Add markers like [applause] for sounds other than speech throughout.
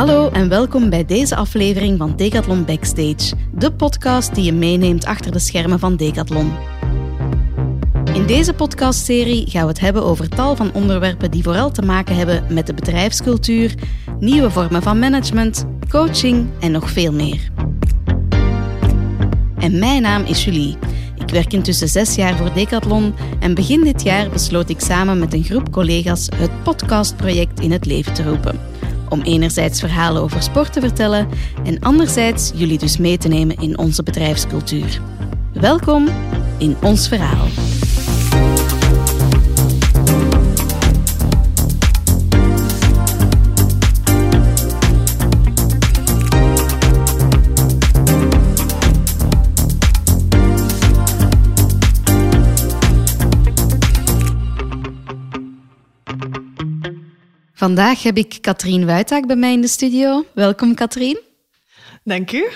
Hallo en welkom bij deze aflevering van Decathlon Backstage, de podcast die je meeneemt achter de schermen van Decathlon. In deze podcastserie gaan we het hebben over tal van onderwerpen die vooral te maken hebben met de bedrijfscultuur, nieuwe vormen van management, coaching en nog veel meer. En mijn naam is Julie. Ik werk intussen zes jaar voor Decathlon en begin dit jaar besloot ik samen met een groep collega's het podcastproject in het leven te roepen. Om enerzijds verhalen over sport te vertellen en anderzijds jullie dus mee te nemen in onze bedrijfscultuur. Welkom in ons verhaal. Vandaag heb ik Katrien Wuitaak bij mij in de studio. Welkom Katrien. Dank u.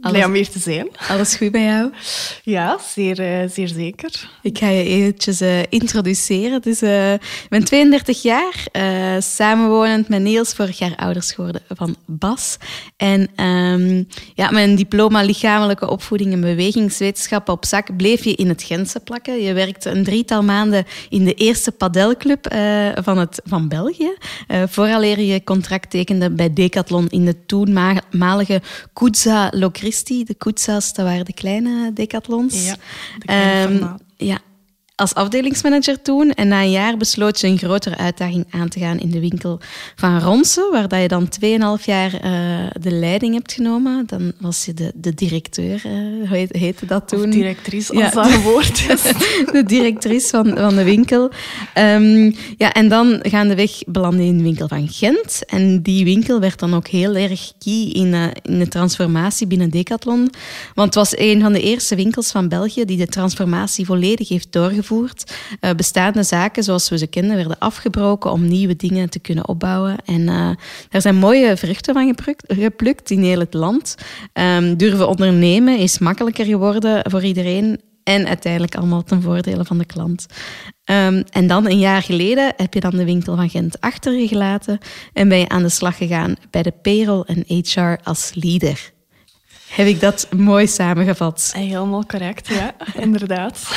Blij om hier te zijn. Alles goed bij jou? Ja, zeer, uh, zeer zeker. Ik ga je eventjes uh, introduceren. Dus, uh, ik ben 32 jaar, samenwonend met Niels, vorig jaar ouders geworden van Bas. En um, ja, mijn diploma lichamelijke opvoeding en bewegingswetenschap op zak bleef je in het Gentse plakken. Je werkte een drietal maanden in de eerste padelclub van, het, van België. vooraleer je contract tekende bij Decathlon in de toenmalige Kudza De Koetsa's, dat waren de kleine decathlons. Ja, de kleine um, ja, als afdelingsmanager toen. En na een jaar besloot je een grotere uitdaging aan te gaan in de winkel van Ronsen, waar dat je dan 2,5 jaar uh, de leiding hebt genomen. Dan was je de, de directeur, uh, hoe heette dat toen? Of directrice, als ja. dat een woord is. [laughs] de directrice van, van de winkel. Um, ja, en dan gaandeweg belandde je in de winkel van Gent. En die winkel werd dan ook heel erg key in, uh, in de transformatie binnen Decathlon. Want het was een van de eerste winkels van België die de transformatie volledig heeft doorgevoerd uh, bestaande zaken zoals we ze kenden werden afgebroken om nieuwe dingen te kunnen opbouwen. En uh, daar zijn mooie vruchten van geplukt in heel het land. Um, durven ondernemen is makkelijker geworden voor iedereen. En uiteindelijk allemaal ten voordele van de klant. Um, en dan een jaar geleden heb je dan de winkel van Gent achter je gelaten en ben je aan de slag gegaan bij de payroll en HR als leader. Heb ik dat mooi samengevat? Helemaal correct, ja, [laughs] inderdaad.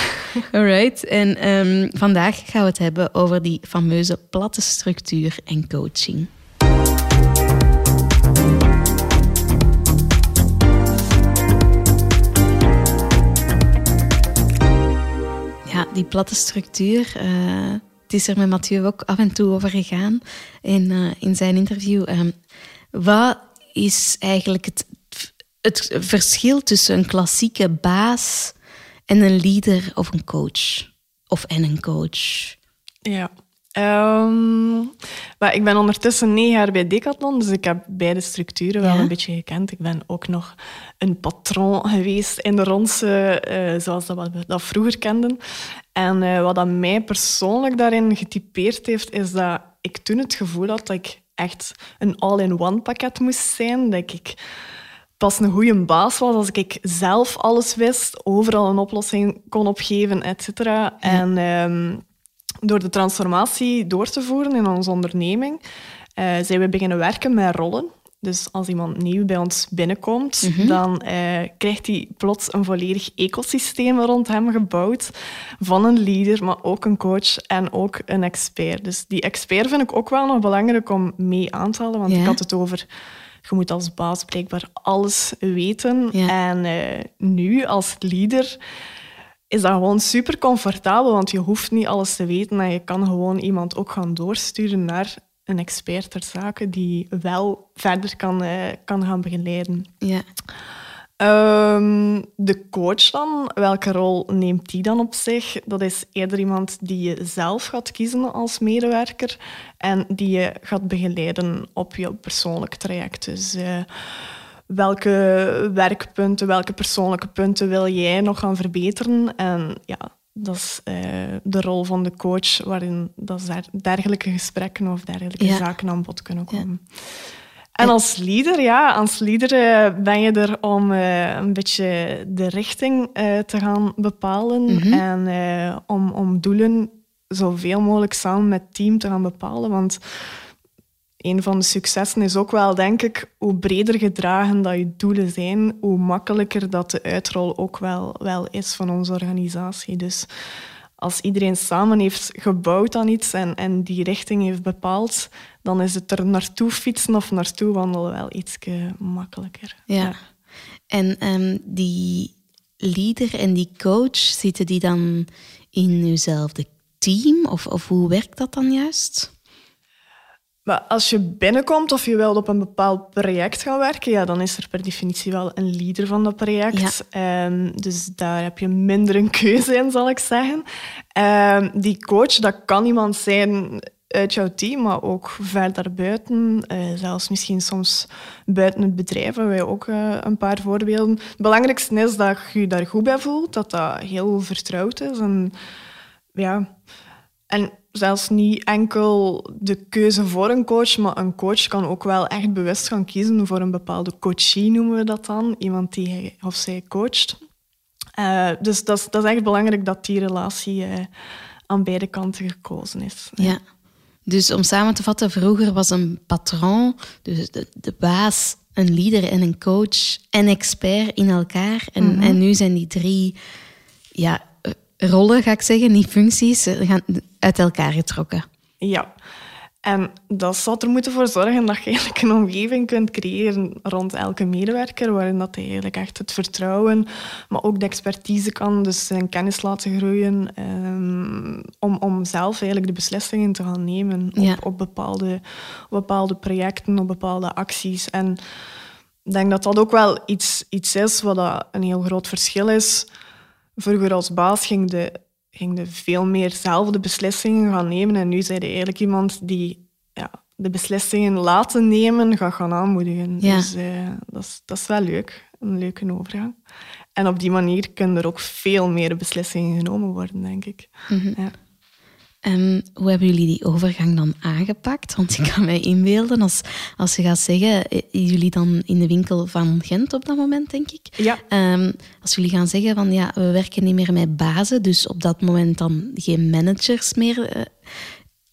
Alright, en um, vandaag gaan we het hebben over die fameuze platte structuur en coaching. Ja, die platte structuur. Uh, het is er met Mathieu ook af en toe over gegaan in, uh, in zijn interview. Um, wat is eigenlijk het het verschil tussen een klassieke baas en een leader of een coach? Of en een coach? Ja. Um, maar ik ben ondertussen negen jaar bij Decathlon, dus ik heb beide structuren wel een beetje gekend. Ik ben ook nog een patron geweest in de rondse, uh, zoals dat we dat vroeger kenden. En uh, wat dat mij persoonlijk daarin getypeerd heeft, is dat ik toen het gevoel had dat ik echt een all-in-one pakket moest zijn. Dat ik pas een goede baas was als ik zelf alles wist, overal een oplossing kon opgeven, et cetera. En um, door de transformatie door te voeren in onze onderneming, uh, zijn we beginnen werken met rollen. Dus als iemand nieuw bij ons binnenkomt, mm -hmm. dan uh, krijgt hij plots een volledig ecosysteem rond hem gebouwd. Van een leader, maar ook een coach en ook een expert. Dus die expert vind ik ook wel nog belangrijk om mee aan te halen, want ik had het over je moet als baas blijkbaar alles weten. En uh, nu, als leader, is dat gewoon super comfortabel, want je hoeft niet alles te weten en je kan gewoon iemand ook gaan doorsturen naar een expert ter zake die wel verder kan, uh, kan gaan begeleiden. Ja. Um, de coach dan, welke rol neemt die dan op zich? Dat is eerder iemand die je zelf gaat kiezen als medewerker en die je gaat begeleiden op je persoonlijk traject. Dus uh, welke werkpunten, welke persoonlijke punten wil jij nog gaan verbeteren? En ja, dat is uh, de rol van de coach, waarin dat dergelijke gesprekken of dergelijke ja. zaken aan bod kunnen komen. Ja. En als leader, ja, als leader uh, ben je er om uh, een beetje de richting uh, te gaan bepalen mm -hmm. en om, om doelen zoveel mogelijk samen met het team te gaan bepalen. Want een van de successen is ook wel, denk ik, hoe breder gedragen dat je doelen zijn, hoe makkelijker dat de uitrol ook wel, wel is van onze organisatie. Dus als iedereen samen heeft gebouwd aan iets en, en die richting heeft bepaald, dan is het er naartoe fietsen of naartoe wandelen wel iets makkelijker. Ja. En um, die leader en die coach, zitten die dan in uwzelfde team? Of, of hoe werkt dat dan juist? Maar als je binnenkomt of je wilt op een bepaald project gaan werken, ja, dan is er per definitie wel een leader van dat project. Ehm, dus daar heb je minder een keuze in, zal ik zeggen. Um, die coach, dat kan iemand zijn uit jouw team, maar ook verder buiten. Uh, zelfs misschien soms buiten het bedrijf hebben wij ook uh, een paar voorbeelden. Het belangrijkste is dat je je daar goed bij voelt, dat dat heel vertrouwd is. En, ja, en zelfs niet enkel de keuze voor een coach, maar een coach kan ook wel echt bewust gaan kiezen voor een bepaalde coachie, noemen we dat dan. Iemand die hij of zij coacht. Uh, dus dat is, dat is echt belangrijk dat die relatie aan beide kanten gekozen is. Ja. Dus om samen te vatten, vroeger was een patron, dus de, de baas, een leader en een coach en expert in elkaar. En, mhm. en nu zijn die drie ja, rollen, ga ik zeggen, niet functies, gaan uit elkaar getrokken. Ja, en dat zal er moeten voor zorgen dat je eigenlijk een omgeving kunt creëren rond elke medewerker, waarin dat hij eigenlijk echt het vertrouwen, maar ook de expertise kan, dus zijn kennis laten groeien, um, om, om zelf eigenlijk de beslissingen te gaan nemen op, op, bepaalde, op bepaalde projecten, op bepaalde acties. En ik denk dat dat ook wel iets, iets is wat een heel groot verschil is. Vroeger als baas ging de ging de veel meer zelf de beslissingen gaan nemen. En nu zijn je eigenlijk iemand die ja, de beslissingen laten nemen gaat gaan aanmoedigen. Dus uh, dat, is, dat is wel leuk. Een leuke overgang. En op die manier kunnen er ook veel meer beslissingen genomen worden, denk ik. Mhm. ja. Um, hoe hebben jullie die overgang dan aangepakt? Want ik kan mij inbeelden, als, als je gaat zeggen, eh, jullie dan in de winkel van Gent op dat moment, denk ik. Ja. Um, als jullie gaan zeggen van ja, we werken niet meer met bazen, dus op dat moment dan geen managers meer. Uh,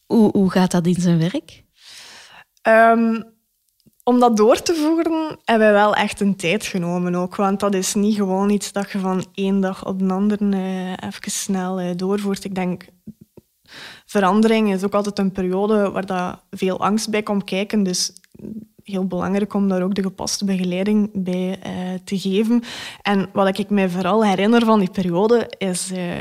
hoe, hoe gaat dat in zijn werk? Um, om dat door te voeren hebben we wel echt een tijd genomen ook. Want dat is niet gewoon iets dat je van één dag op de andere uh, even snel uh, doorvoert. Ik denk verandering is ook altijd een periode waar dat veel angst bij komt kijken. Dus heel belangrijk om daar ook de gepaste begeleiding bij uh, te geven. En wat ik me vooral herinner van die periode is, uh,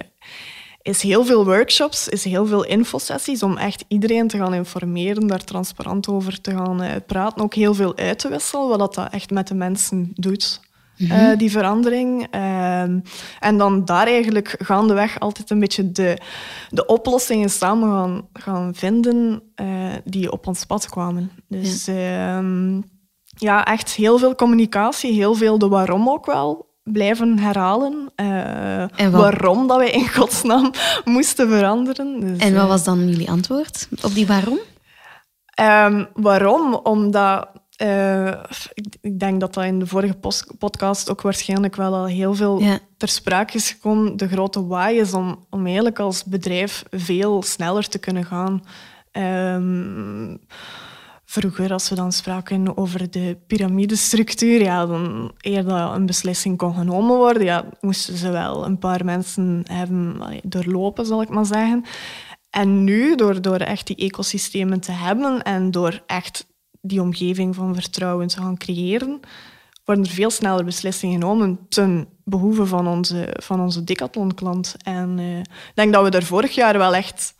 is heel veel workshops, is heel veel infosessies om echt iedereen te gaan informeren, daar transparant over te gaan uh, praten. Ook heel veel uit te wisselen, wat dat echt met de mensen doet. Mhm. die verandering. Ehm, en dan daar eigenlijk gaandeweg altijd een beetje de, de oplossingen samen gaan, gaan vinden uh, die op ons pad kwamen. Dus ja. Ehm, ja, echt heel veel communicatie, heel veel de waarom ook wel blijven herhalen. Uh, waarom dat wij in godsnaam [laughs] moesten veranderen. Dus, en wat was dan jullie antwoord op die waarom? Um, waarom? Omdat uh, ik, ik, denk dat dat in de vorige podcast ook waarschijnlijk wel al heel veel ter sprake is gekomen. De grote waai is om, om eigenlijk als bedrijf veel sneller te kunnen gaan. Um, vroeger, als we dan spraken over de piramidestructuur, ja, dan eer dat een beslissing kon genomen worden, ja, moesten ze wel een paar mensen hebben doorlopen, zal ik maar zeggen. En nu, door, door echt die ecosystemen te hebben en door echt die omgeving van vertrouwen te gaan creëren, worden er veel sneller beslissingen genomen ten behoeve van onze, van onze Decathlon-klant. En uh, ik denk dat we daar vorig jaar wel echt,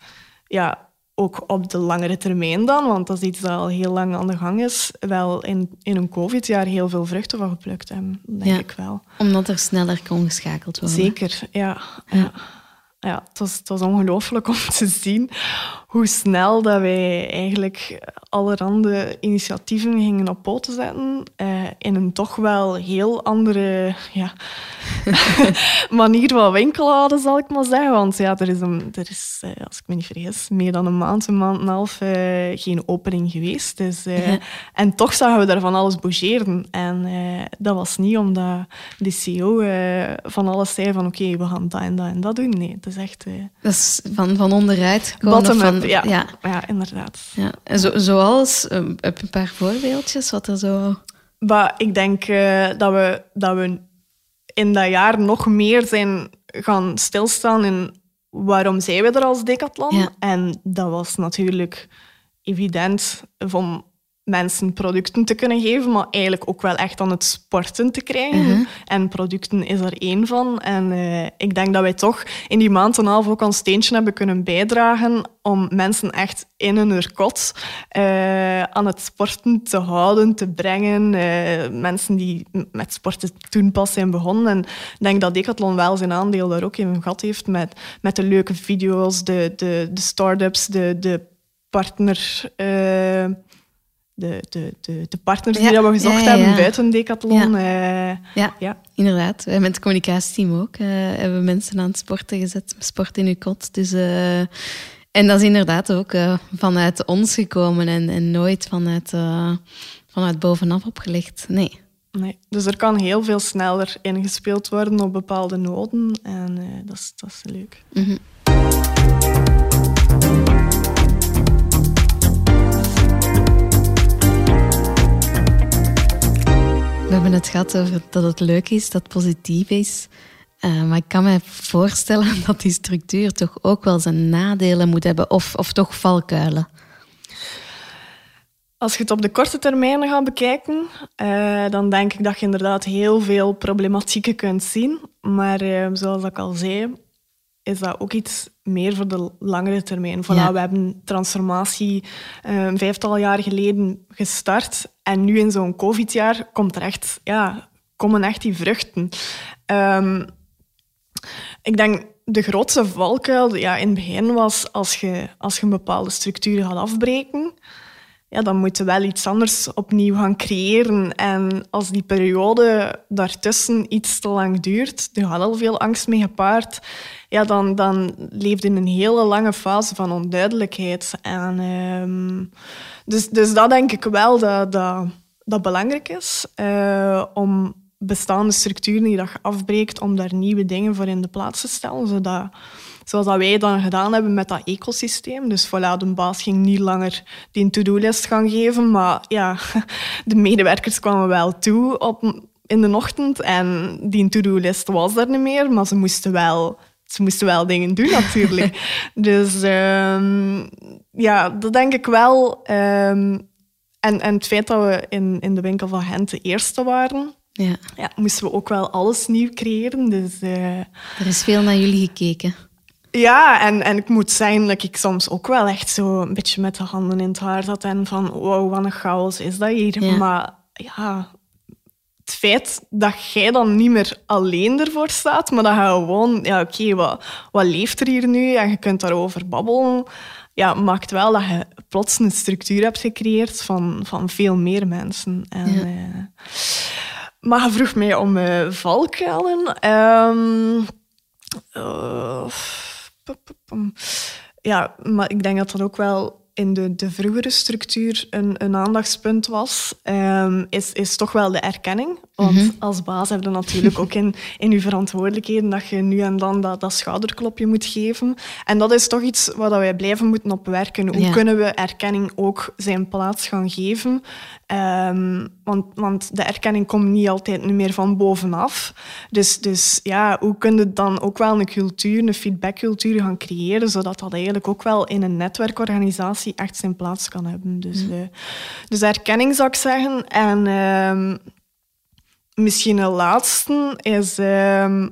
ja, ook op de langere termijn dan, want dat is iets dat al heel lang aan de gang is, wel in, in een COVID-jaar heel veel vruchten van geplukt hebben, denk ik wel. Omdat er sneller kon geschakeld worden. Zeker, ja. ja ja, het was, was ongelooflijk om te zien hoe snel dat wij eigenlijk allerhande initiatieven gingen op poten zetten. Uh, in een toch wel heel andere ja, [laughs] manier van winkel hadden, zal ik maar zeggen. Want ja, er is, een, er is uh, als ik me niet vergis, meer dan een maand, een maand en een half uh, geen opening geweest. Dus, En toch zagen we daar van alles bougeren. En dat was niet omdat de CEO van alles zei van oké, we gaan dat en dat en dat doen. Nee, het is echt... dat is van, van onderuit komen, van, van... ja, ja. ja, inderdaad. Ja. En zo, zoals, eh, heb je een paar voorbeeldjes wat er zo... Maar ik denk eh, dat, we, dat we in dat jaar nog meer zijn gaan stilstaan in waarom zijn we er als decathlon. Ja. En dat was natuurlijk evident om mensen producten te kunnen geven, maar eigenlijk ook wel echt aan het sporten te krijgen. Mhm. En producten is er één van. En eh, ik denk dat wij toch in die maand en een half ook een steentje hebben kunnen bijdragen om mensen echt in hun kot eh, aan het sporten te houden, te brengen. Eh, mensen die met sporten toen pas zijn begonnen. En ik denk dat Decathlon wel zijn aandeel daar ook in gehad heeft met, met de leuke video's, de, de, de start-ups, de, de partner... de, de, de, de partners Ja, die dat we gezocht ja, hebben buiten Decathlon. eh, Ja, ja. inderdaad. Wij met het communicatieteam ook eh, hebben we mensen aan het sporten gezet. Sport in uw kot. Dus, eh, en dat is inderdaad ook vanuit ons gekomen en, en nooit vanuit, vanuit bovenaf opgelegd. Nee. Nee. Dus er kan heel veel sneller ingespeeld worden op bepaalde noden. En dat, is, dat is leuk. Mhm. We hebben het gehad over dat het leuk is, dat het positief is. Eh, maar ik kan me voorstellen [laughs] dat die structuur toch ook wel zijn nadelen moet hebben, of, of toch valkuilen. Als je het op de korte termijn gaat bekijken, eh, dan denk ik dat je inderdaad heel veel problematieken kunt zien. Maar eh, zoals ik al zei, is dat ook iets meer voor de langere termijn. Voilà, Ja. We hebben transformatie eh, een vijftal jaar geleden gestart. En nu in zo'n covid-jaar komt er echt, ja, komen echt die vruchten. Ehm, ik denk de grootste valkuil ja, in het begin was als je, als je een bepaalde structuur gaat afbreken ja, dan moet je wel iets anders opnieuw gaan creëren. En als die periode daartussen iets te lang duurt, er gaat al veel angst mee gepaard, ja, dan, dan leeft in een hele lange fase van onduidelijkheid. En, ehm, dus, dus dat denk ik wel dat, dat, dat belangrijk is, eh, om bestaande structuren die je afbreekt, om daar nieuwe dingen voor in de plaats te stellen, zodat zoals dat wij dan gedaan hebben met dat ecosysteem. Dus voilà, de baas ging niet langer die to-do-list gaan geven, maar ja, [laughs] de medewerkers kwamen wel toe op, in de ochtend en die to-do-list was er niet meer, maar ze moesten wel, ze moesten wel dingen doen natuurlijk. [laughs] dus ehm, ja, dat denk ik wel. Ehm, en, en het feit dat we in, in de winkel van Gent de eerste waren, Ja, ja, moesten we ook wel alles nieuw creëren. Dus eh, er is veel naar jullie gekeken. Ja, en, en ik moet zeggen dat ik soms ook wel echt zo een beetje met de handen in het haar zat en van wow, wat een chaos is dat hier. Ja. Maar ja, het feit dat jij dan niet meer alleen ervoor staat, maar dat je gewoon, ja oké, wat, wat leeft er hier nu? En je kunt daarover babbelen. Ja, maakt wel dat je plots een structuur hebt gecreëerd van, van veel meer mensen. En, Ja. eh, maar je vroeg mij om eh valkuilen. Pom. Ja, maar ik denk dat dat ook wel in de, de vroegere structuur een, een aandachtspunt was, ehm, is, is toch wel de erkenning. Want als baas heb je natuurlijk ook in, in je verantwoordelijkheden dat je nu en dan dat, dat schouderklopje moet geven. En dat is toch iets waar dat wij blijven moeten op werken. Hoe Ja. kunnen we erkenning ook zijn plaats gaan geven? Ehm, want, want de erkenning komt niet altijd nu meer van bovenaf. Dus, dus ja, hoe kun je dan ook wel een cultuur, een feedbackcultuur gaan creëren, zodat dat eigenlijk ook wel in een netwerkorganisatie echt zijn plaats kan hebben. Dus, eh, dus erkenning zou ik zeggen. En ehm, misschien een laatste is... ehm,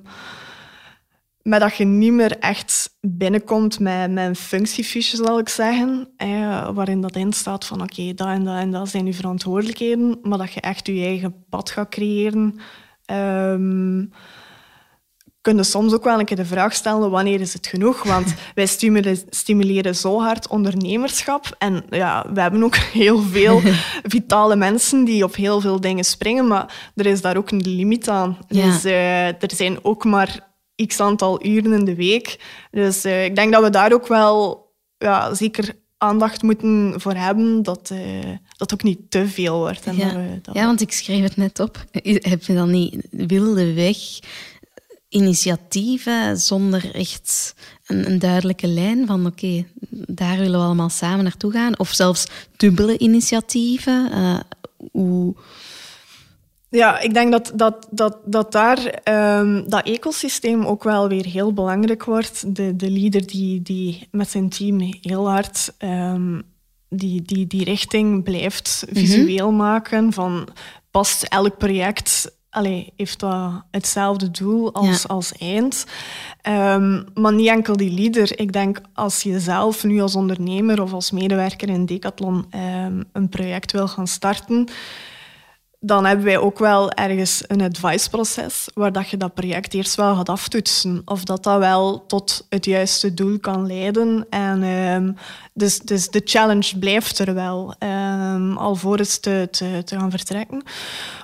maar dat je niet meer echt binnenkomt met, met een functiefiche, zal ik zeggen, eh, waarin dat in staat van oké, dat en dat en dat zijn je verantwoordelijkheden, maar dat je echt je eigen pad gaat creëren. Ehm kun je soms ook wel een keer de vraag stellen, wanneer is het genoeg? Want [laughs] wij stimuleren, stimuleren zo hard ondernemerschap. En ja, we hebben ook [laughs] heel veel [laughs] vitale mensen die op heel veel dingen springen, maar er is daar ook een limiet aan. Ja. Dus eh, er zijn ook maar x aantal uren in de week. Dus eh, ik denk dat we daar ook wel ja, zeker aandacht moeten voor hebben, dat eh, dat ook niet te veel wordt. En Ja. dat we, dat ja, want ik schreef het net op. Heb je dan niet wilde weg initiatieven zonder echt een, een duidelijke lijn van oké, daar willen we allemaal samen naartoe gaan? Of zelfs dubbele initiatieven? Uh, hoe... Ja, ik denk dat, dat, dat, dat daar um, dat ecosysteem ook wel weer heel belangrijk wordt. De, de leader die, die met zijn team heel hard um, die, die, die richting blijft mhm. visueel maken van past elk project Allee, heeft dat hetzelfde doel als, als eind. Um, maar niet enkel die leader. Ik denk als je zelf nu als ondernemer of als medewerker in Decathlon um, een project wil gaan starten, dan hebben wij ook wel ergens een advice-proces waar dat je dat project eerst wel gaat aftoetsen. Of dat dat wel tot het juiste doel kan leiden. En, um, dus, dus de challenge blijft er wel, um, alvorens te, te, te gaan vertrekken.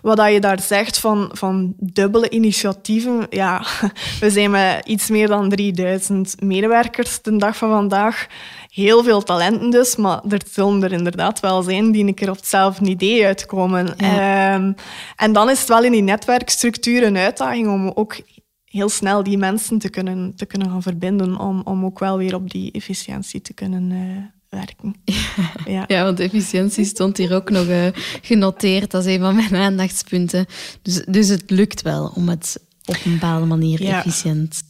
Wat dat je daar zegt van, van dubbele initiatieven, ja, [laughs] we zijn met iets meer dan 3000 medewerkers de dag van vandaag heel veel talenten dus, maar er zullen er inderdaad wel zijn die een keer op hetzelfde idee uitkomen. Ehm, en dan is het wel in die netwerkstructuur een uitdaging om ook heel snel die mensen te kunnen, te kunnen gaan verbinden, om, om ook wel weer op die efficiëntie te kunnen uh, werken. [laughs] Ja. ja, want efficiëntie stond hier ook nog uh, genoteerd als een van mijn aandachtspunten. Dus, dus het lukt wel om het op een bepaalde manier ja. efficiënt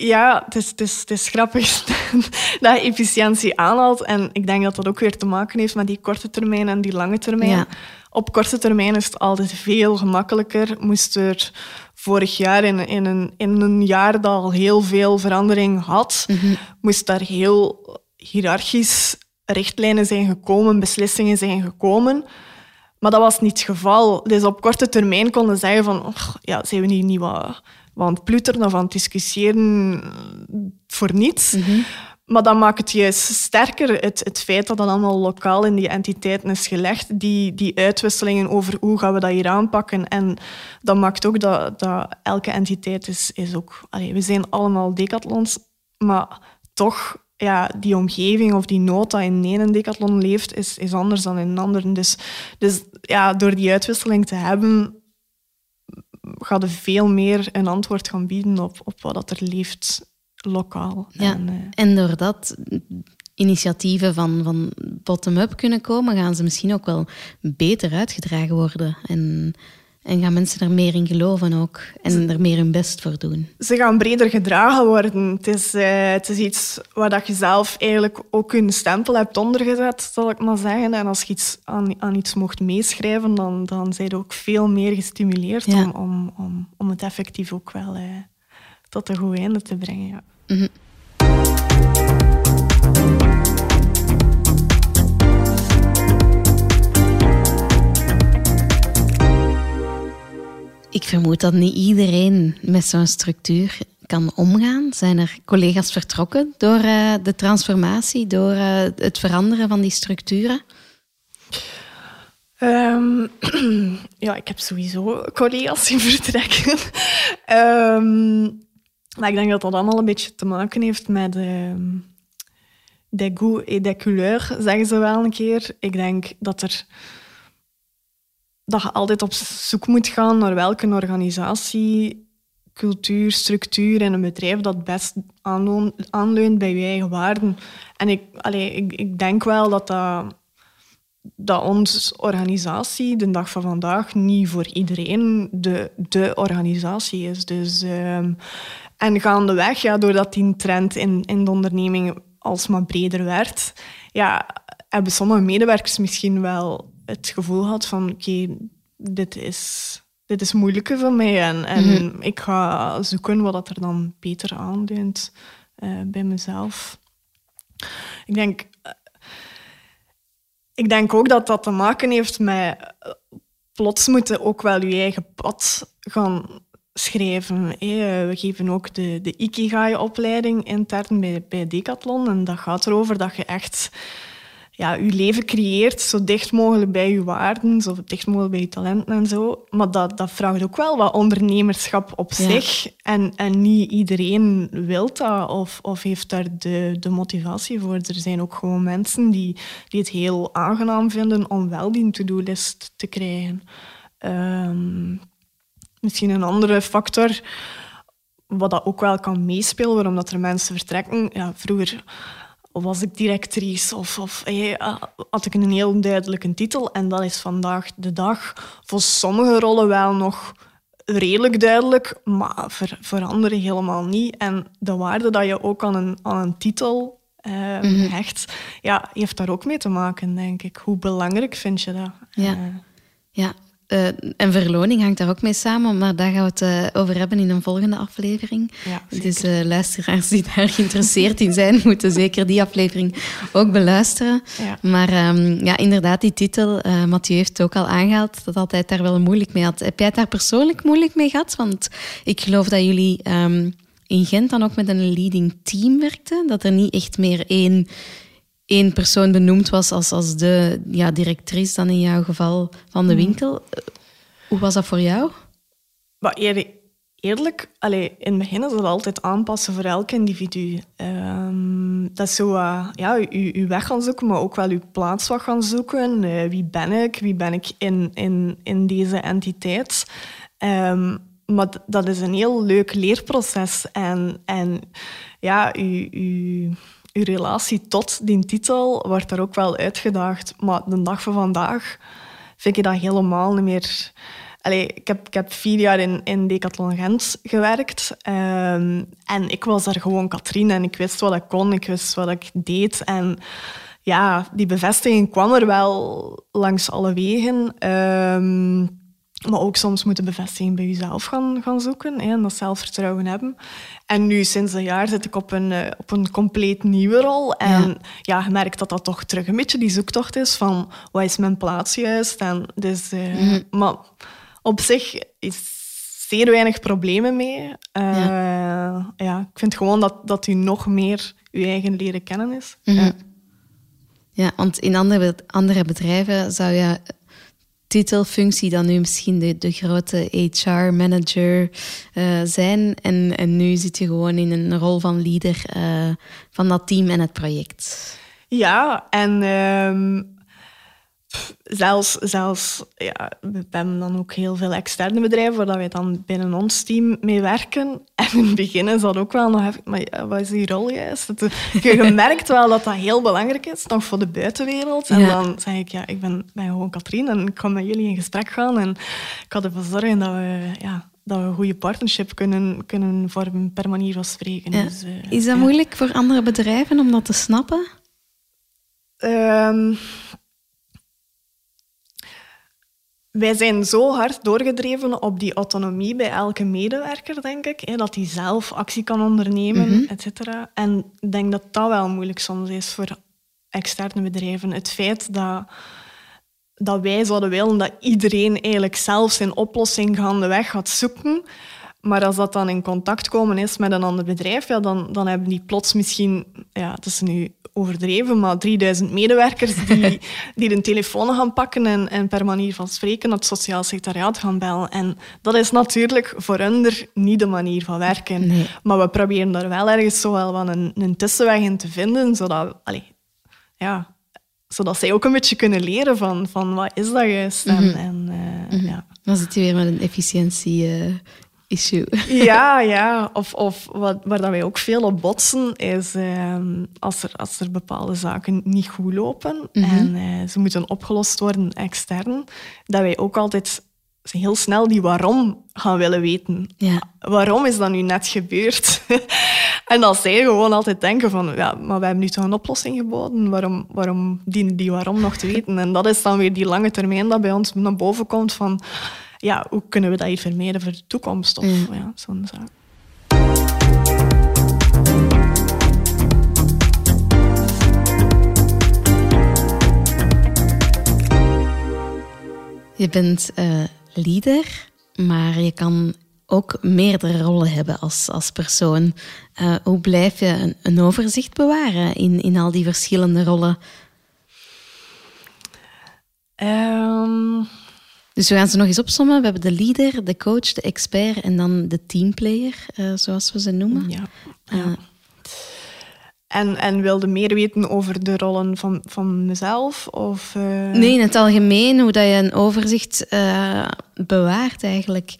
ja, het is, het, is, het is grappig [laughs] dat je efficiëntie aanhaalt. En ik denk dat dat ook weer te maken heeft met die korte termijn en die lange termijn. Op korte termijn is het altijd veel gemakkelijker. Moest er vorig jaar in, in, een, in een jaar dat al heel veel verandering had, mm moest daar heel hiërarchisch richtlijnen zijn gekomen, beslissingen zijn gekomen. Maar dat was niet het geval. Dus op korte termijn konden zeggen van, oh, ja, zijn we hier niet wat aan het pluteren of aan het discussiëren voor niets. Maar dat maakt het juist sterker, het, het feit dat dat allemaal lokaal in die entiteiten is gelegd, die, die uitwisselingen over hoe gaan we dat hier aanpakken. En dat maakt ook dat, dat elke entiteit is, is ook... We zijn allemaal decathlons, maar toch, ja, die omgeving of die nota in één decathlon leeft, is, is anders dan in een ander. Dus, dus ja, door die uitwisseling te hebben, gaat er veel meer een antwoord gaan bieden op, op wat er leeft lokaal. Ja, en, uh, en doordat initiatieven van, van bottom-up kunnen komen, gaan ze misschien ook wel beter uitgedragen worden. En en gaan mensen er meer in geloven ook en er meer hun best voor doen? Ze gaan breder gedragen worden. Het is, uh, het is iets waar dat je zelf eigenlijk ook een stempel hebt ondergezet, zal ik maar zeggen. En als je iets aan, aan iets mocht meeschrijven, dan, dan zijn je ook veel meer gestimuleerd om, om, om, om het effectief ook wel uh, tot een goed einde te brengen. Ja. Mm Ik vermoed dat niet iedereen met zo'n structuur kan omgaan. Zijn er collega's vertrokken door uh, de transformatie, door uh, het veranderen van die structuren? Um, [clears throat] ja, ik heb sowieso collega's die [laughs] vertrekken. um, maar ik denk dat dat allemaal een beetje te maken heeft met uh, des goûts et des couleurs, zeggen ze wel een keer. Ik denk dat er dat je altijd op zoek moet gaan naar welke organisatie, cultuur, structuur en een bedrijf dat best aanleunt bij je eigen waarden. En ik, allee, ik, ik denk wel dat dat, dat onze organisatie de dag van vandaag niet voor iedereen de, de organisatie is. Dus, um, en gaandeweg, ja, doordat die trend in, in de onderneming alsmaar breder werd, ja, hebben sommige medewerkers misschien wel het gevoel had van oké, dit, is, dit is moeilijker voor mij en, en mhm. ik ga zoeken wat er dan beter aanduidt uh, bij mezelf. Ik denk, uh, ik denk ook dat dat te maken heeft met uh, plots moeten ook wel je eigen pad gaan schrijven. We geven ook de, de Ikigai-opleiding intern bij, bij Decathlon en dat gaat erover dat je echt ja, je leven creëert zo dicht mogelijk bij je waarden, zo dicht mogelijk bij je talenten en zo. Maar dat, dat vraagt ook wel wat ondernemerschap op zich. En, en niet iedereen wil dat of, of heeft daar de, de motivatie voor. Er zijn ook gewoon mensen die, die het heel aangenaam vinden om wel die to-do-list te krijgen. Um, misschien een andere factor wat dat ook wel kan meespelen, waarom dat er mensen vertrekken. Ja, vroeger was ik directrice of, of had ik een heel duidelijke titel. En dat is vandaag de dag voor sommige rollen wel nog redelijk duidelijk, maar voor, anderen helemaal niet. En de waarde dat je ook aan een, aan een titel uh, hecht, ja, heeft daar ook mee te maken, denk ik. Hoe belangrijk vind je dat? Ja, uh, ja uh, en verloning hangt daar ook mee samen, maar daar gaan we het uh, over hebben in een volgende aflevering. Ja, dus uh, luisteraars die daar [laughs] geïnteresseerd in zijn, [laughs] moeten zeker die aflevering ook beluisteren. Ja. Maar um, ja, inderdaad, die titel, Mathieu heeft het ook al aangehaald, dat altijd daar wel moeilijk mee had. Heb jij het daar persoonlijk moeilijk mee gehad? Want ik geloof dat jullie um, in Gent dan ook met een leading team werkten, dat er niet echt meer één één persoon benoemd was als, als de ja, directrice, dan in jouw geval, van de hmm. winkel. Hoe was dat voor jou? Maar eerlijk, allee, in het begin is het altijd aanpassen voor elk individu. Um, dat is zo, uh, ja, je, weg gaan zoeken, maar ook wel je plaats wat gaan zoeken. Uh, wie ben ik? Wie ben ik in, in, in deze entiteit? Um, maar dat is een heel leuk leerproces. En, en ja, je uw relatie tot die titel wordt daar ook wel uitgedaagd. Maar de dag van vandaag vind ik dat helemaal niet meer... Allee, ik, heb, ik heb vier jaar in, in Decathlon Gent gewerkt. Um, en ik was daar gewoon Katrien en ik wist wat ik kon, ik wist wat ik deed. En ja, die bevestiging kwam er wel langs alle wegen. Um, maar ook soms moeten bevestiging bij jezelf gaan, gaan zoeken hè, en dat zelfvertrouwen hebben. En nu, sinds een jaar, zit ik op een, uh, op een compleet nieuwe rol. En ja. ja, je merkt dat dat toch terug een beetje die zoektocht is van wat is mijn plaats juist. En dus, uh, mm. Maar op zich is zeer weinig problemen mee. Uh, ja. ja. ik vind gewoon dat, dat u nog meer uw eigen leren kennen is. Mm -hmm. Ja, want in andere, andere bedrijven zou je titelfunctie dan nu misschien de, de grote HR-manager uh, zijn. En, en nu zit je gewoon in een rol van leader uh, van dat team en het project. Ja, en um, zelfs, zelfs ja, we hebben dan ook heel veel externe bedrijven waar wij dan binnen ons team mee werken. En in het begin is dat ook wel nog even... Maar wat is die rol juist? Je [laughs] merkt wel dat dat heel belangrijk is, nog voor de buitenwereld. En dan zeg ik, ja, ik ben, ben gewoon Katrien en ik kan met jullie in gesprek gaan. En ik kan ervoor zorgen dat we... Ja, dat we een goede partnership kunnen, kunnen vormen per manier van spreken. Dus, uh, is dat moeilijk voor andere bedrijven om dat te snappen? Um, wij zijn zo hard doorgedreven op die autonomie bij elke medewerker, denk ik. Hè, dat hij zelf actie kan ondernemen, mm et cetera. En ik denk dat dat wel moeilijk soms is voor externe bedrijven. Het feit dat, dat wij zouden willen dat iedereen eigenlijk zelf zijn oplossing gaandeweg gaat zoeken. Maar als dat dan in contact komen is met een ander bedrijf, ja, dan, dan hebben die plots misschien... Ja, het is nu overdreven, maar 3000 medewerkers die, [laughs] die de telefoon gaan pakken en, en per manier van spreken het sociaal secretariaat gaan bellen. En dat is natuurlijk voor hen niet de manier van werken. Maar we proberen daar wel ergens zo wel een, een tussenweg in te vinden, zodat, allez, ja, zodat zij ook een beetje kunnen leren van, van wat is dat juist. En, mm en uh, ja. Dan zit je weer met een efficiëntie... Uh issue. [laughs] Ja, ja. Of, of wat, waar dat wij ook veel op botsen, is ehm, als, er, als er bepaalde zaken niet goed lopen mhm. en uh, ze moeten opgelost worden extern, dat wij ook altijd heel snel die waarom gaan willen weten. Ja. Waarom is dat nu net gebeurd? [laughs] en dat zij gewoon altijd denken van, ja, maar we hebben nu toch een oplossing geboden, waarom, waarom dienen die waarom nog te weten? En dat is dan weer die lange termijn dat bij ons naar boven komt van ja, hoe kunnen we dat hier vermijden voor de toekomst? Of mm. ja, zo'n zaak. Je bent uh, leader, maar je kan ook meerdere rollen hebben als, als persoon. Uh, hoe blijf je een, een, overzicht bewaren in, in al die verschillende rollen? Um, dus we gaan ze nog eens opsommen. We hebben de leader, de coach, de expert en dan de teamplayer, uh, zoals we ze noemen. Ja. ja. En, en wilde meer weten over de rollen van, van mezelf? Of, uh... Nee, in het algemeen, hoe dat je een overzicht bewaart eigenlijk?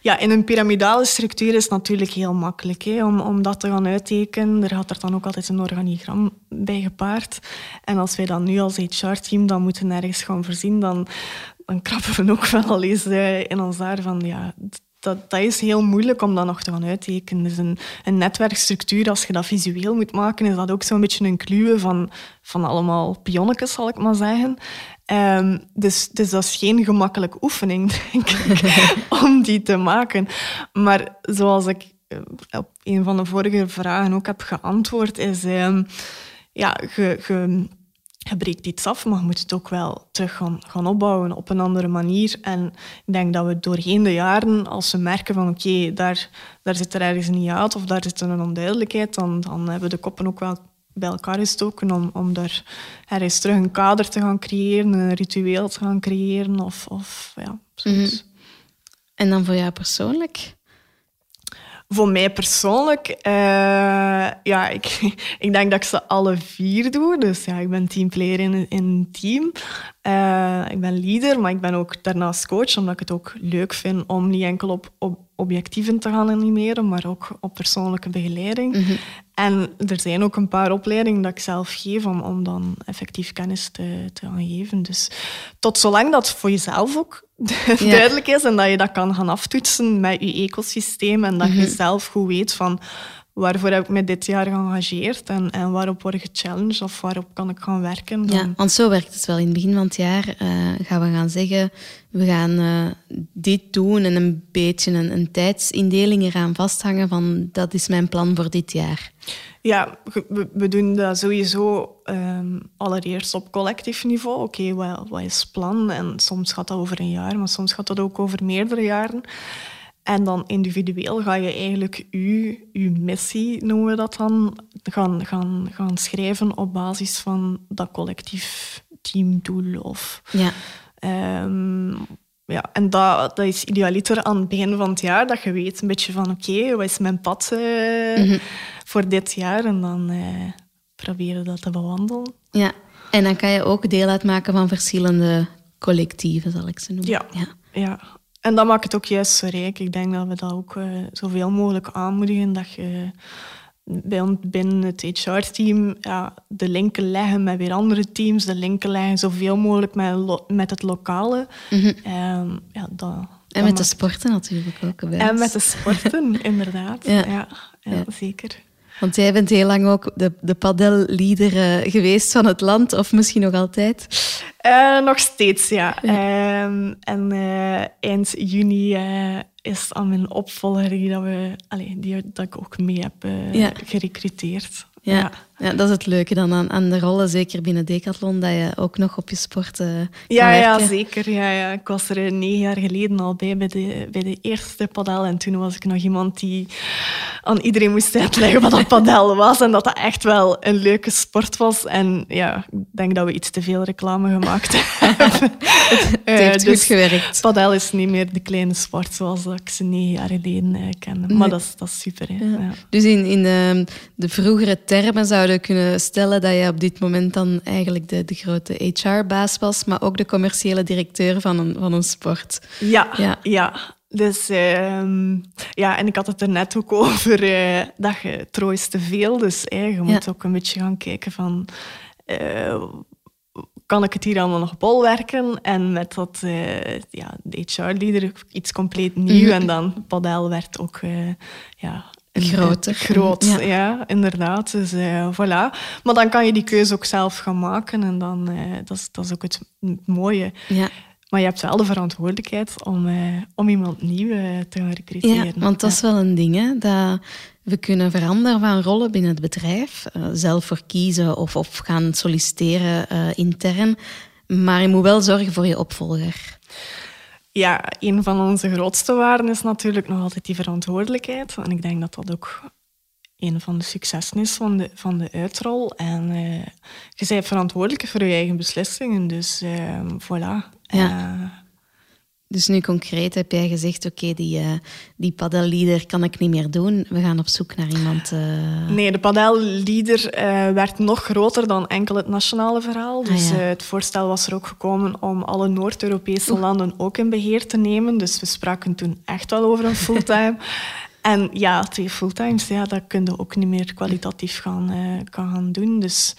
Ja, in een piramidale structuur is het natuurlijk heel makkelijk hè, om, om dat te gaan uittekenen. Er gaat er dan ook altijd een organigram bij gepaard. En als wij dan nu als HR-team dan moeten ergens gaan voorzien, dan, dan krabben we ook wel al eens in ons daar van ja, dat, dat is heel moeilijk om dat nog te gaan uittekenen. Dus een, een netwerkstructuur, als je dat visueel moet maken, is dat ook zo'n beetje een kluwe van, van allemaal pionnetjes, zal ik maar zeggen. Um, dus, dus dat is geen gemakkelijke oefening, [laughs] denk ik, [laughs] om die te maken. Maar zoals ik eh, op een van de vorige vragen ook heb geantwoord, is... Um, ja, je, je je breekt iets af, maar je moet het ook wel terug gaan, gaan opbouwen op een andere manier. En ik denk dat we doorheen de jaren, als we merken van oké, daar, daar zit er ergens niet uit of daar zit een onduidelijkheid, dan, dan hebben we de koppen ook wel bij elkaar gestoken om, om daar ergens terug een kader te gaan creëren, een ritueel te gaan creëren of, of ja. Mhm. En dan voor jou persoonlijk? Voor mij persoonlijk, uh, ja, ik, [laughs] ik denk dat ik ze alle vier doe. Dus ja, ik ben teamplayer in, een team. Uh, ik ben leader, maar ik ben ook daarnaast coach, omdat ik het ook leuk vind om niet enkel op, op objectieven te gaan animeren, maar ook op persoonlijke begeleiding. Mhm. En er zijn ook een paar opleidingen dat ik zelf geef om, om dan effectief kennis te, te gaan geven. Dus tot zolang dat voor jezelf ook [laughs] duidelijk is en dat je dat kan gaan aftoetsen met je ecosysteem en dat je mhm. zelf goed weet van waarvoor heb ik me dit jaar geëngageerd en, en waarop word ik gechallenged of waarop kan ik gaan werken. Dan... Ja, want zo werkt het wel. In het begin van het jaar uh, gaan we gaan zeggen, we gaan uh, dit doen en een beetje een, een tijdsindeling eraan vasthangen van dat is mijn plan voor dit jaar. Ja, we, we doen dat sowieso um, allereerst op collectief niveau. Oké, okay, wat, wat is het plan? En soms gaat dat over een jaar, maar soms gaat dat ook over meerdere jaren. En dan individueel ga je eigenlijk je, je missie, noemen we dat dan, gaan, gaan, gaan schrijven op basis van dat collectief teamdoel. Of, ja. Um, ja, en dat, dat is idealiter aan het begin van het jaar, dat je weet een beetje van oké, wat is mijn pad uh, voor dit jaar? En dan uh, proberen dat te bewandelen. Ja, en dan kan je ook deel uitmaken van verschillende collectieven, zal ik ze noemen. Ja, ja. ja. En dat maakt het ook juist zo rijk. Ik denk dat we dat ook uh, zoveel mogelijk aanmoedigen. Dat je binnen het HR-team ja, de linken leggen met weer andere teams. De linken leggen zoveel mogelijk met, met het lokale. Mm um, ja, dat, en met de sporten natuurlijk ook. En met de sporten, inderdaad. Ja. Ja, ja, zeker. Want jij bent heel lang ook de, de padel-leader uh, geweest van het land, of misschien nog altijd? Uh, nog steeds, ja. ja. Um, en uh, eind juni is aan mijn opvolger die, dat we, die dat ik ook mee heb ja. gerecruiteerd. Ja. ja. Dat is het leuke dan aan, aan de rollen, zeker binnen Decathlon, dat je ook nog op je sport uh, ja, Ja, zeker. Ja, ja. Ik was er negen jaar geleden al bij, bij de, bij de eerste padel. En toen was ik nog iemand die aan iedereen moest uitleggen wat dat [laughs] padel was. En dat dat echt wel een leuke sport was. En ja, ik denk dat we iets te veel reclame gemaakt [laughs] hebben. het heeft uh, goed gewerkt. Padel is niet meer de kleine sport zoals ik ze negen jaar geleden uh, kende. Maar dat is, dat is super. Hè. Ja. Dus in, in de, de vroegere termen zouden kunnen stellen dat je op dit moment dan eigenlijk de, de grote HR-baas was, maar ook de commerciële directeur van een, van een sport. Ja, ja. ja. Dus uh, ja, en ik had het er net ook over uh, dat je troost te veel. Dus uh, je moet ook een beetje gaan kijken van eh, kan ik het hier allemaal nog bolwerken? En met dat, ja, de HR-leader iets compleet nieuw. Mhm. En dan Padel werd ook ja, Groter. Groot, ja. ja. inderdaad. Dus uh, voilà. Maar dan kan je die keuze ook zelf gaan maken en dan, uh, dat, is, dat is ook het mooie. Ja. Maar je hebt wel de verantwoordelijkheid om, uh, om iemand nieuw te gaan recruteren. Ja, want dat is wel een ding, hè, dat we kunnen veranderen van rollen binnen het bedrijf. zelf voor kiezen of, of gaan solliciteren intern. Maar je moet wel zorgen voor je opvolger ja, een van onze grootste waarden is natuurlijk nog altijd die verantwoordelijkheid. En ik denk dat dat ook een van de successen is van de, van de uitrol. En uh, je bent verantwoordelijk voor je eigen beslissingen. Dus uh, voilà. Ja. Uh, Dus nu concreet heb jij gezegd, oké, die, uh, die padelleader kan ik niet meer doen. We gaan op zoek naar iemand... Uh... Nee, de padelleader uh, werd nog groter dan enkel het nationale verhaal. Ah, dus het voorstel was er ook gekomen om alle Noord-Europese landen ook in beheer te nemen. Dus we spraken toen echt wel over een fulltime. [laughs] en ja, twee fulltimes, ja, dat kun je ook niet meer kwalitatief gaan, kan gaan doen. Dus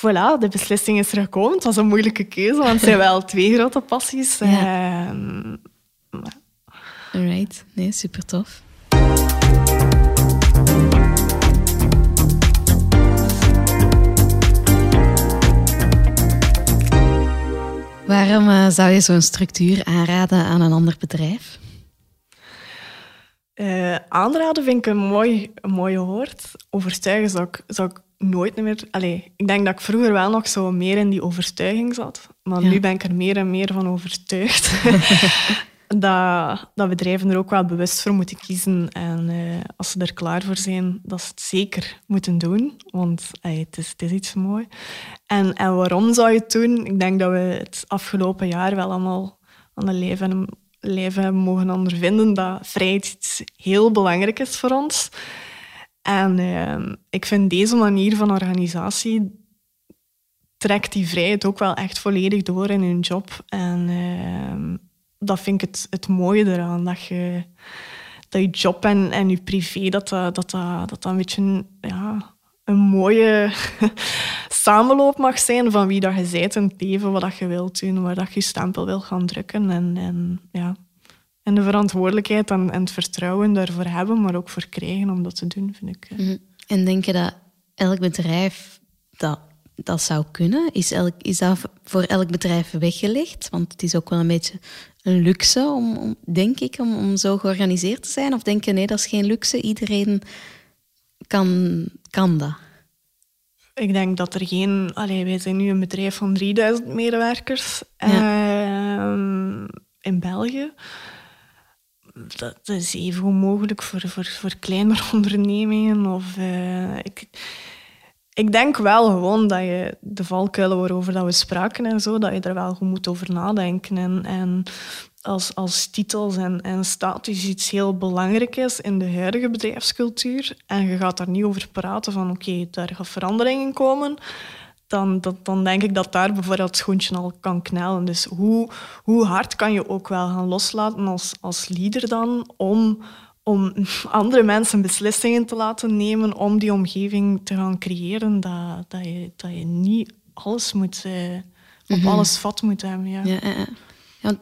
voilà, de beslissing is er gekomen. Het was een moeilijke keuze, want het zijn wel twee grote passies. Ja. Uh, Alright, nee, super tof. Waarom uh, zou je zo'n structuur aanraden aan een ander bedrijf? Uh, aanraden vind ik een mooi, een mooi woord. Overtuigen zou ik, zou ik nooit meer... Allee, ik denk dat ik vroeger wel nog zo meer in die overtuiging zat. Maar nu ben ik er meer en meer van overtuigd. [laughs] dat, dat bedrijven er ook wel bewust voor moeten kiezen. En uh, als ze er klaar voor zijn, dat ze het zeker moeten doen. Want het, is, het is iets mooi. En, en waarom zou je het doen? Ik denk dat we het afgelopen jaar wel allemaal aan het leven, leven hebben mogen ondervinden dat vrijheid iets heel belangrijk is voor ons. En uh, ik vind deze manier van organisatie trekt die vrijheid ook wel echt volledig door in hun job. En uh, dat vind ik het, het mooie eraan, dat je, dat je job en, en je privé, dat dat, dat, dat, dat een beetje ja, een mooie [laughs] samenloop mag zijn van wie dat je bent in het leven, wat dat je wilt doen, waar dat je je stempel wil gaan drukken. En, en ja, en de verantwoordelijkheid en, en, het vertrouwen daarvoor hebben, maar ook voor krijgen om dat te doen, vind ik. Mhm. En denk je dat elk bedrijf dat, dat zou kunnen? Is, elk, is dat voor elk bedrijf weggelegd? Want het is ook wel een beetje een luxe, om, om denk ik, om, om zo georganiseerd te zijn. Of denk je nee, dat is geen luxe, iedereen kan, kan dat? Ik denk dat er geen... Allee, wij zijn nu een bedrijf van 3000 medewerkers ehm, in België dat is even goed mogelijk voor, voor, voor kleinere [laughs] ondernemingen. Of, uh, ik, ik denk wel gewoon dat je de valkuilen waarover dat we spraken en zo, dat je er wel goed moet over nadenken. En, en als, als titels en, en status iets heel belangrijk is in de huidige bedrijfscultuur en je gaat daar niet over praten van oké, daar gaat verandering in komen, dan, dat, dan denk ik dat daar bijvoorbeeld het schoentje al kan knellen. Dus hoe, hoe hard kan je ook wel gaan loslaten als, als leader dan om, om [laughs] andere mensen beslissingen te laten nemen om die omgeving te gaan creëren, dat, dat, je, dat je niet alles moet, uh, op mhm. alles vat moet hebben. Ja. Ja, ja,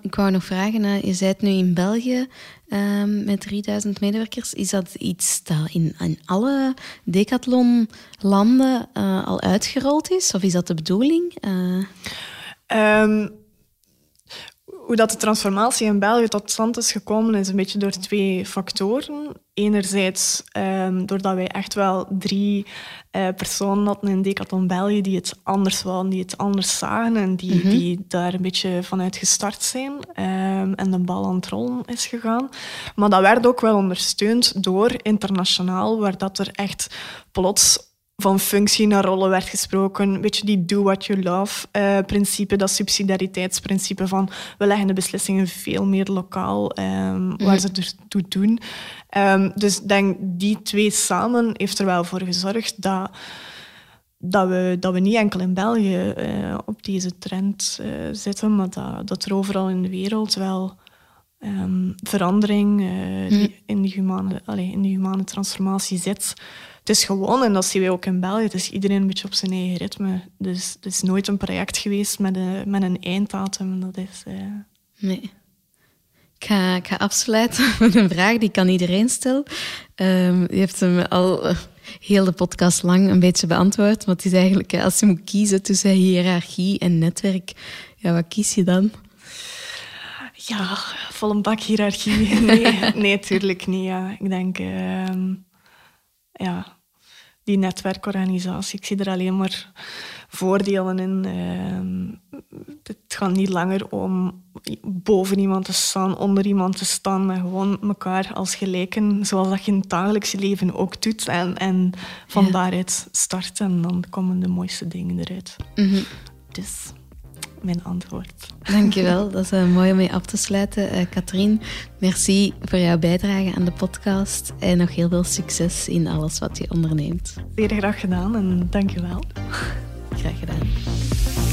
ik wou nog vragen, je bent nu in België um, met 3000 medewerkers. Is dat iets dat in, alle Decathlon-landen uh, al uitgerold is? Of is dat de bedoeling? Uh... Um, hoe dat de transformatie in België tot stand is gekomen, is een beetje door twee factoren. Enerzijds um, doordat wij echt wel drie uh, personen hadden in Decathlon België die het anders wilden, die het anders zagen en die, mhm. die daar een beetje vanuit gestart zijn um, en de bal aan het rollen is gegaan. Maar dat werd ook wel ondersteund door internationaal, waar dat er echt plots van functie naar rollen werd gesproken. Een beetje die do what you love uh, principe, dat subsidiariteitsprincipe van we leggen de beslissingen veel meer lokaal um, waar ze ertoe doen. Um, dus denk die twee samen heeft er wel voor gezorgd dat, dat, we, dat we niet enkel in België uh, op deze trend uh, zitten, maar dat, dat er overal in de wereld wel um, verandering in, die humane, allez, in die humane transformatie zit het is gewoon, en dat zien wij ook in België, het is iedereen een beetje op zijn eigen ritme. Dus het is nooit een project geweest met een, met een einddatum. Dat is, uh... Nee. Ik ga, ik ga afsluiten [laughs] met een vraag die ik aan iedereen stel. Um, je hebt hem al uh, heel de podcast lang een beetje beantwoord. Maar het is eigenlijk, als je moet kiezen tussen hiërarchie en netwerk, ja, wat kies je dan? Ja, vol een bak hiërarchie. [laughs] Nee, nee natuurlijk niet. Ja. Ik denk... Uh, ja, die netwerkorganisatie. Ik zie er alleen maar voordelen in. Uh, het gaat niet langer om boven iemand te staan, onder iemand te staan, maar gewoon elkaar als gelijken, zoals dat je in het dagelijkse leven ook doet. En, en van daaruit starten en dan komen de mooiste dingen eruit. Mm Dus mijn antwoord. Dankjewel, dat is uh, mooi om mee af te sluiten. Uh, Katrien, merci voor jouw bijdrage aan de podcast en nog heel veel succes in alles wat je onderneemt. Zeer graag gedaan en dankjewel. Graag gedaan.